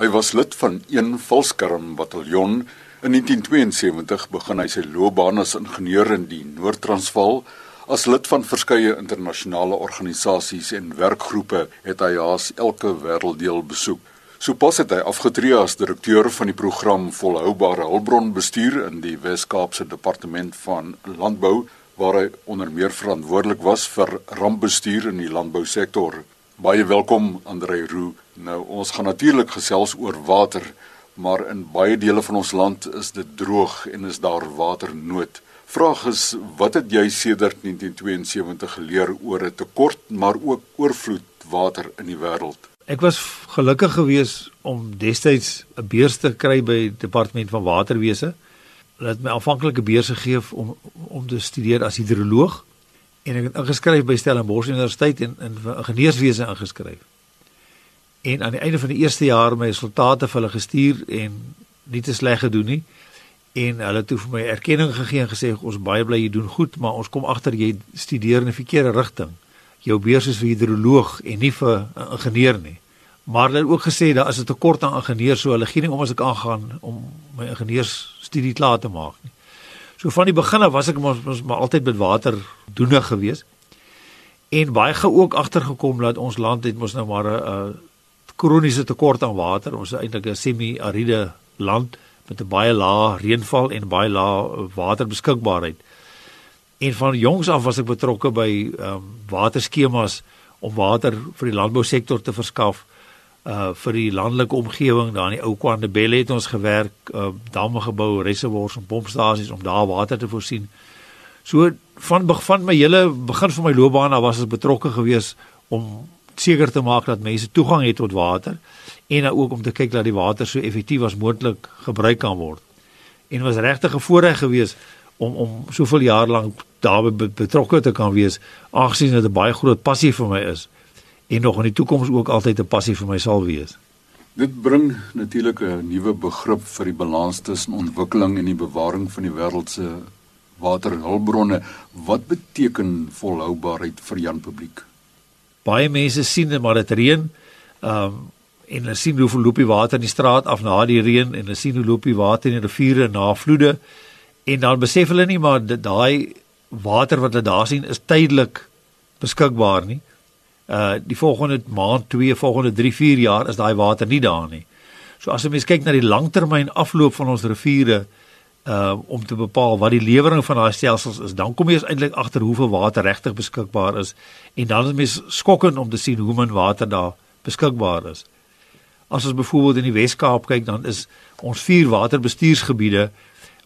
Hy was lid van een valskerm bataljon. In 1972 begin hy sy loopbaan as ingenieur in die Noord-Transvaal. As lid van verskeie internasionale organisasies en werkgroepe het hy haas elke wêrelddeel besoek. Sopas het hy afgetree as direkteur van die program Volhoubare Hulpbronbestuur in die Wes-Kaapse Departement van Landbou waar hy onder meer verantwoordelik was vir rampbestuur in die landbousektor. Baie welkom Andre Roo. Nou ons gaan natuurlik gesels oor water, maar in baie dele van ons land is dit droog en is daar waternood. Vraag is, wat het jy sedert 1972 geleer oor 'n tekort maar ook oorvloed water in die wêreld? Ek was gelukkig geweest om destyds 'n beurs te kry by Departement van Waterwese. Hulle het my aanvanklike beurs gegee om om te studeer as hidroloog en ek het ingeskryf by Stellenbosch Universiteit en in ingenieurswese ingeskryf. En aan die einde van die eerste jaar my resultate vir hulle gestuur en nie te sleg gedoen nie. En hulle het vir my erkenning gegee en gesê ons baie bly jy doen goed, maar ons kom agter jy studeer in 'n verkeerde rigting jou beurs is vir hidroloog en nie vir 'n ingenieur nie. Maar hulle het ook gesê daar is 'n tekort aan ingenieurs, so hulle gee nie om as ek aangaan om my ingenieursstudie klaar te maak nie. So van die begin af was ek mos, mos maar altyd met water doenig geweest. En baie ge ook agtergekom dat ons land het mos nou maar 'n kroniese tekort aan water. Ons is eintlik 'n semi-ariede land met 'n baie lae reënval en baie lae waterbeskikbaarheid. En van jongs af was ek betrokke by um, waterskemas om water vir die landbousektor te verskaf uh vir die landelike omgewing daar in die ou Kwandebelle het ons gewerk uh damme gebou reservoirs en pompstasies om daar water te voorsien. So van van my hele begin van my loopbaan af was ek betrokke gewees om seker te maak dat mense toegang het tot water en dan ook om te kyk dat die water so effektief as moontlik gebruik kan word. En was regtig 'n voorreg geweest om om soveel jaar lank daarbey betrokke te kan wees aangesien dit 'n baie groot passie vir my is en nog in die toekoms ook altyd 'n passie vir my sal wees. Dit bring natuurlik 'n nuwe begrip vir die balans tussen ontwikkeling en die bewaring van die wêreld se waterhulpbronne. Wat beteken volhoubaarheid vir Jan publiek? Baie mense sien dit maar dit reën. Um en hulle sien hoe verloop die water in die straat af na die reën en hulle sien hoe loop die water in die riviere na vloede. En dan besef hulle nie maar daai water wat hulle daar sien is tydelik beskikbaar nie. Uh die volgende maand, 2, volgende 3, 4 jaar is daai water nie daar nie. So as 'n mens kyk na die langtermyn afloop van ons riviere uh om te bepaal wat die lewering van daai stelsels is, dan kom jy eintlik agter hoeveel water regtig beskikbaar is en dan is mens skokkend om te sien hoe min water daar beskikbaar is. As ons byvoorbeeld in die Wes-Kaap kyk, dan is ons vier waterbestuursgebiede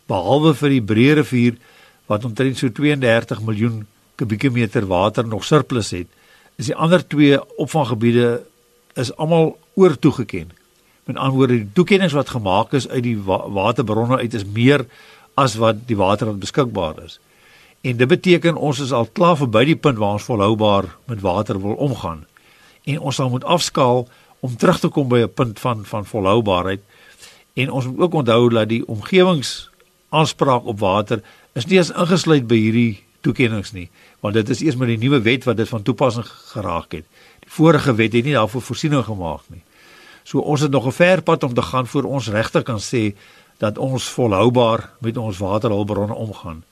behalwe vir die Breë rivier wat omtrent so 32 miljoen kubieke meter water nog surplus het, is die ander twee opvanggebiede is almal oortoegeken. Met ander woorde, die toekennings wat gemaak is uit die wa waterbronne uit is meer as wat die water wat beskikbaar is. En dit beteken ons is al klaar verby die punt waar ons volhoubaar met water wil omgaan. En ons sal moet afskaal om terug te kom by 'n punt van van volhoubaarheid. En ons moet ook onthou dat die omgewings aanspraak op water is nie eens ingesluit by hierdie toekennings nie, want dit is eers met die nuwe wet wat dit van toepassing geraak het. Die vorige wet het nie daarvoor voorsiening gemaak nie. So ons het nog 'n ver pad om te gaan voor ons regtig kan sê dat ons volhoubaar met ons waterhulpbronne omgaan.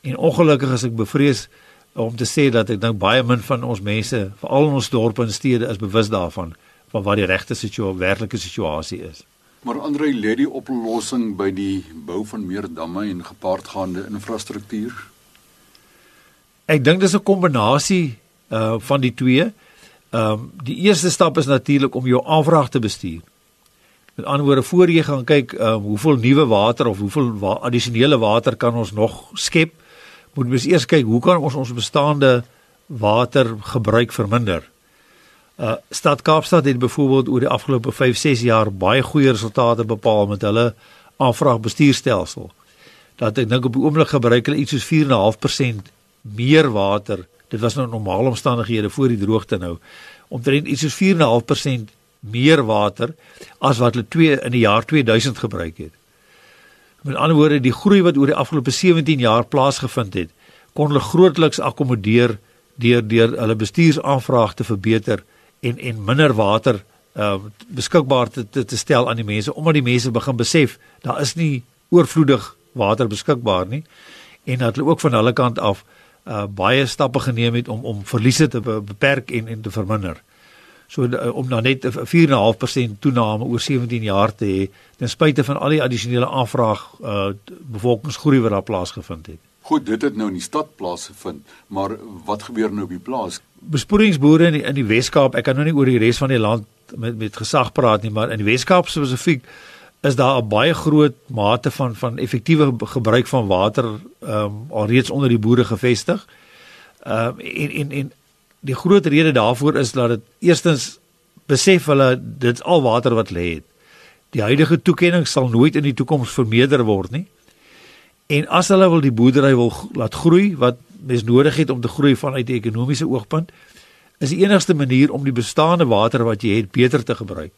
En ongelukkig is ek bevrees om te sê dat ek dink baie min van ons mense, veral in ons dorpe en stede, is bewus daarvan van wat die regte situasie, werklike situasie is. Maar Andre lê die oplossing by die bou van meer damme en gepaardgaande infrastruktuur. Ek dink dis 'n kombinasie uh van die twee. Ehm um, die eerste stap is natuurlik om jou aanvraag te bestuur. Met ander woorde, voor jy gaan kyk uh hoeveel nuwe water of hoeveel wa addisionele water kan ons nog skep, moet ons eers kyk hoe kan ons ons bestaande water gebruik verminder. Uh Stad Kaapstad het byvoorbeeld oor die afgelope 5, 6 jaar baie goeie resultate bepaal met hulle aanvraagbestuurstelsel. Dat ek dink op die oomblik gebruik hulle iets soos 4.5% meer water. Dit was nou normale omstandighede voor die droogte nou. Omtrent iets soos 4.5% meer water as wat hulle 2 in die jaar 2000 gebruik het. Met ander woorde, die groei wat oor die afgelope 17 jaar plaasgevind het, kon hulle grootliks akkommodeer deur deur hulle bestuursaanvraag te verbeter en en minder water uh beskikbaar te, te te stel aan die mense omdat die mense begin besef daar is nie oorvloedig water beskikbaar nie en dat hulle ook van hulle kant af uh baie stappe geneem het om om verliese te beperk en en te verminder. So uh, om nou net 'n 4.5% toename oor 17 jaar te hê ten spyte van al die addisionele aanvraag uh bevolkingsgroei wat daar plaasgevind het. Goed, dit het nou in die stad plaasgevind, maar wat gebeur nou op die plaas? Besproeiingsboere in die, in die Wes-Kaap, ek kan nou nie oor die res van die land met met gesag praat nie, maar in die Wes-Kaap spesifiek is daar 'n baie groot mate van van effektiewe gebruik van water ehm um, alreeds onder die boere gevestig. Ehm um, en en en die groot rede daarvoor is dat dit eerstens besef hulle dit al water wat lê het. Die huidige toekenning sal nooit in die toekoms vermeerder word nie. En as hulle wil die boerdery wil laat groei wat mens nodig het om te groei vanuit die ekonomiese oogpunt, is die enigste manier om die bestaande water wat jy het beter te gebruik.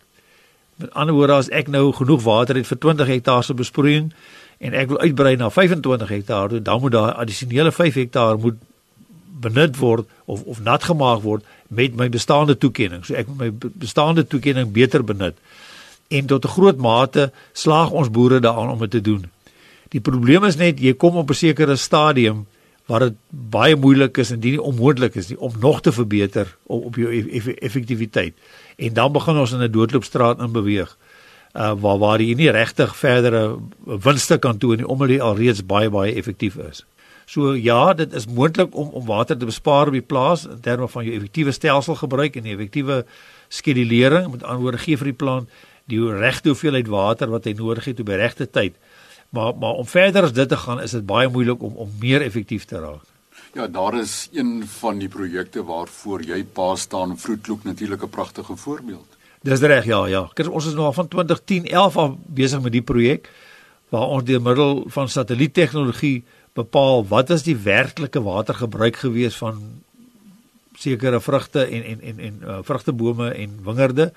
Met ander woorde as ek nou genoeg water het vir 20 hektaar se besproeiing en ek wil uitbrei na 25 hektaar, dan moet daar addisionele 5 hektaar moet benut word of of nat gemaak word met my bestaande toekenning. So ek moet my bestaande toekenning beter benut. En tot 'n groot mate slaag ons boere daaraan om dit te doen. Die probleem is net jy kom op 'n sekere stadium waar dit baie moeilik is en dit onmoontlik is nie om nog te verbeter op, op jou effektiwiteit. En dan begin ons in 'n doodloopstraat in beweeg. Uh waar waar jy nie regtig verdere winste kan toon nie omdat dit alreeds baie baie effektief is. So ja, dit is moontlik om om water te bespaar op die plaas in terme van jou effektiewe stelselgebruik en die effektiewe skedulering. Met ander woorde, gee vir die plant die regte hoeveelheid water wat hy nodig het op die regte tyd. Maar maar om verder as dit te gaan, is dit baie moeilik om om meer effektief te raak. Ja, daar is een van die projekte waarvoor jy pa staan, Vroetloek natuurlik 'n pragtige voorbeeld. Dis reg, ja, ja. Kyk, ons is nou al van 2010 11 af besig met die projek waar ons deur middel van satelliettegnologie bepaal wat is die werklike watergebruik gewees van sekere vrugte en en en en uh, vrugtebome en wingerde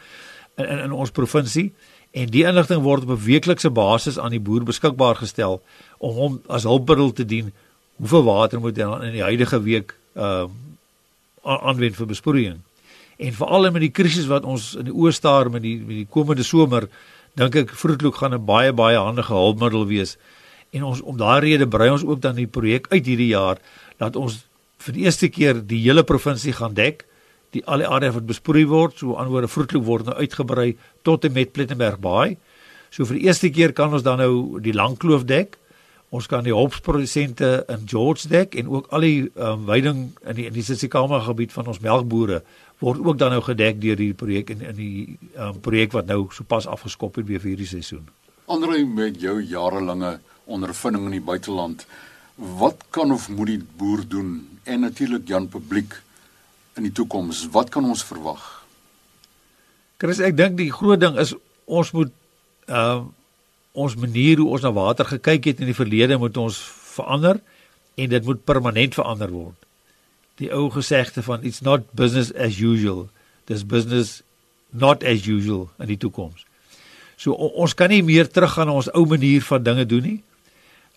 in in, in ons provinsie en die inligting word op 'n weeklikse basis aan die boer beskikbaar gestel om hom as hulpmiddel te dien hoeveel water moet hy in die huidige week uh aanwend vir besproeiing. En veral met die krisis wat ons in die oë staar met die met die komende somer, dink ek vroetloek gaan 'n baie baie handige hulpmiddel wees. En ons om daardie rede brei ons ook dan die projek uit hierdie jaar dat ons vir die eerste keer die hele provinsie gaan dek die al die areas wat besproei word, so anderwoorde vroetloop word nou uitgebrei tot en met Plettenberg Baai. So vir die eerste keer kan ons dan nou die Langkloof dek. Ons kan die hopsprodusente in George dek en ook al die um, veiding in die in die Sisikama gebied van ons melkbore word ook dan nou gedek deur hierdie projek en in die um, projek wat nou sopas afgeskop het weer vir hierdie seisoen. Andre met jou jarelange ondervinding in die buiteland, wat kan of moet die boer doen en natuurlik Jan publiek in die toekoms, wat kan ons verwag? Chris, ek dink die groot ding is ons moet ehm uh, ons manier hoe ons na water gekyk het in die verlede moet ons verander en dit moet permanent verander word. Die ou gesegde van it's not business as usual, dis business not as usual in die toekoms. So ons kan nie meer teruggaan na ons ou manier van dinge doen nie.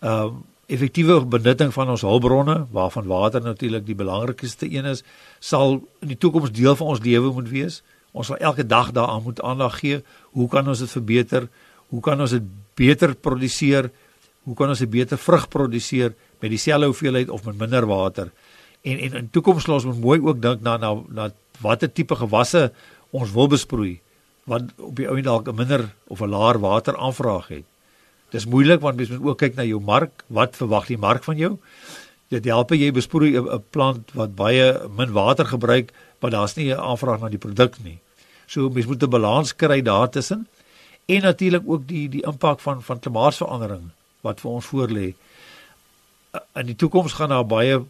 Ehm um, effektiewe benutting van ons hulpbronne waarvan water natuurlik die belangrikste een is, sal in die toekoms deel van ons lewe moet wees. Ons sal elke dag daaraan moet aandag gee. Hoe kan ons dit verbeter? Hoe kan ons dit beter produseer? Hoe kan ons 'n beter vrug produseer met dieselfde hoeveelheid of met minder water? En en in toekoms sal ons moet mooi ook dink na na na watter tipe gewasse ons wil besproei wat op die ou en dalk 'n minder of 'n laer water aanvraag het. Dis moeilik want mens moet ook kyk na jou mark. Wat verwag die mark van jou? Dit help jy besproei 'n plant wat baie min water gebruik, maar daar's nie 'n aanvraag na die produk nie. So mens moet 'n balans kry daartussen en natuurlik ook die die impak van van klimaatsverandering wat vir ons voorlê. In die toekoms gaan daar baie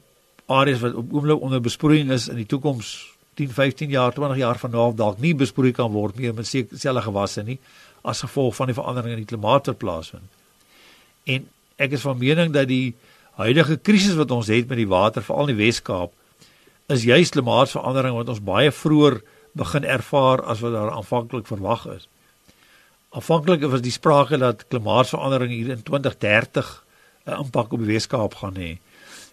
areas wat op oomblik onder besproeiing is in die toekoms 10, 15 jaar, 20 jaar van nou af dalk nie besproei kan word meer met selfe gewasse nie as gevolg van die verandering in die klimaat wat plaasvind. En ek is van mening dat die huidige krisis wat ons het met die water veral in die Wes-Kaap is juis klimaatsverandering wat ons baie vroeër begin ervaar as wat daar aanvanklik verwag is. Afhanklik was die sprake dat klimaatsverandering hier in 2030 'n impak op die Weskaap gaan hê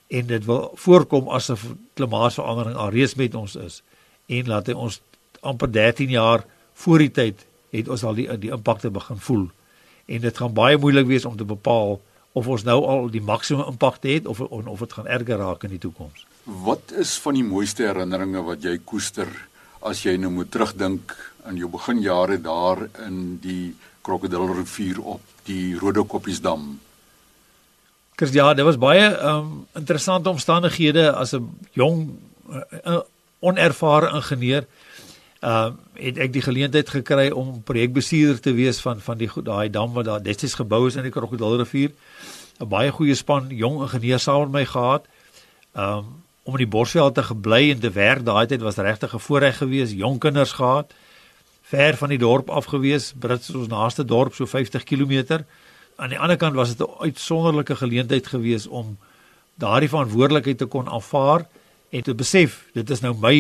en dit wil voorkom asof klimaatsverandering alreeds met ons is en laat hy ons amper 13 jaar voor die tyd het ons al die die impakte begin voel. En dit gaan baie moeilik wees om te bepaal of ons nou al die maksimum impak het of of dit gaan erger raak in die toekoms. Wat is van die mooiste herinneringe wat jy koester as jy nou moet terugdink aan jou beginjare daar in die Krokodilrivier op die Rodekoppiesdam? Kers ja, dit was baie um interessante omstandighede as 'n jong uh, onervare ingenieur. Ehm uh, het ek die geleentheid gekry om projekbestuurder te wees van van die daai dam wat daar destyds gebou is in die Krokodilrivier. 'n Baie goeie span jong ingenieurs saam met my gehad. Ehm um, om in die Bosveld te gebly en te werk daai tyd was regtig 'n voorreg geweest, jong kinders gehad. Ver van die dorp af gewees, Brits ons naaste dorp so 50 km. Aan die ander kant was dit 'n uitsonderlike geleentheid geweest om daardie verantwoordelikheid te kon aanvaar en te besef dit is nou my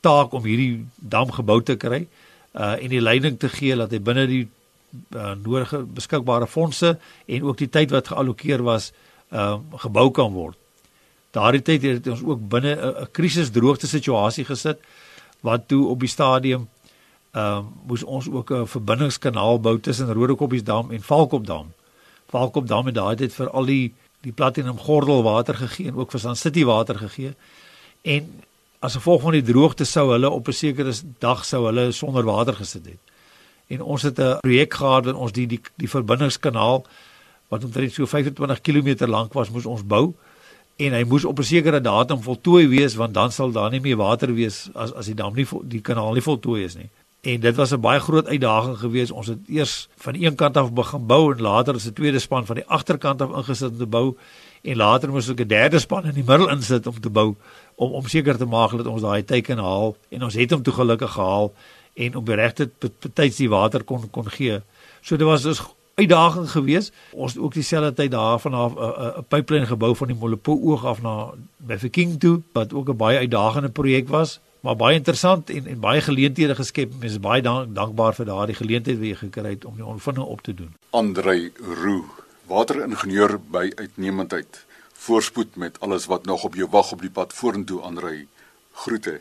taak om hierdie dam gebou te kry uh en die leiding te gee dat hy binne die uh, nodige beskikbare fondse en ook die tyd wat geallokeer was uh gebou kan word. Daardie tyd het ons ook binne 'n krisis droogte situasie gesit wat toe op die stadium ehm uh, moes ons ook 'n verbindingskanaal bou tussen Rodekoppiesdam en Valkopdam. Valkopdam het daai tyd vir al die die platinum gordel water gegee en ook vir San City water gegee en as gevolg van die droogte sou hulle op 'n sekere dag sou hulle sonder water gesit het. En ons het 'n projek gehad wat ons die die die verbindingskanaal wat omtrent so 25 km lank was, moes ons bou en hy moes op 'n sekere datum voltooi wees want dan sal daar nie meer water wees as as die dam nie die kanaal nie voltooi is nie. En dit was 'n baie groot uitdaging geweest. Ons het eers van een kant af begin bou en later is 'n tweede span van die agterkant af ingesit om te bou en later moes ook 'n derde span in die middel insit om te bou om om seker te maak dat ons daai teiken haal en ons het hom toe gelukkig gehaal en op regte tyd die water kon kon gee. So dit was dus uitdaging geweest. Ons het ook dieselfde tyd daarvan af 'n pipeline gebou van die Molopo oog af na Mafeking toe wat ook 'n baie uitdagende projek was, maar baie interessant en en baie geleenthede geskep. Mense is baie dank, dankbaar vir daardie geleentheid wat jy gekry het om die ondervinding op te doen. Andrei Roo, wateringenieur by uitnemendheid voorspoed met alles wat nog op jou wag op die pad vorentoe aanry. Groete.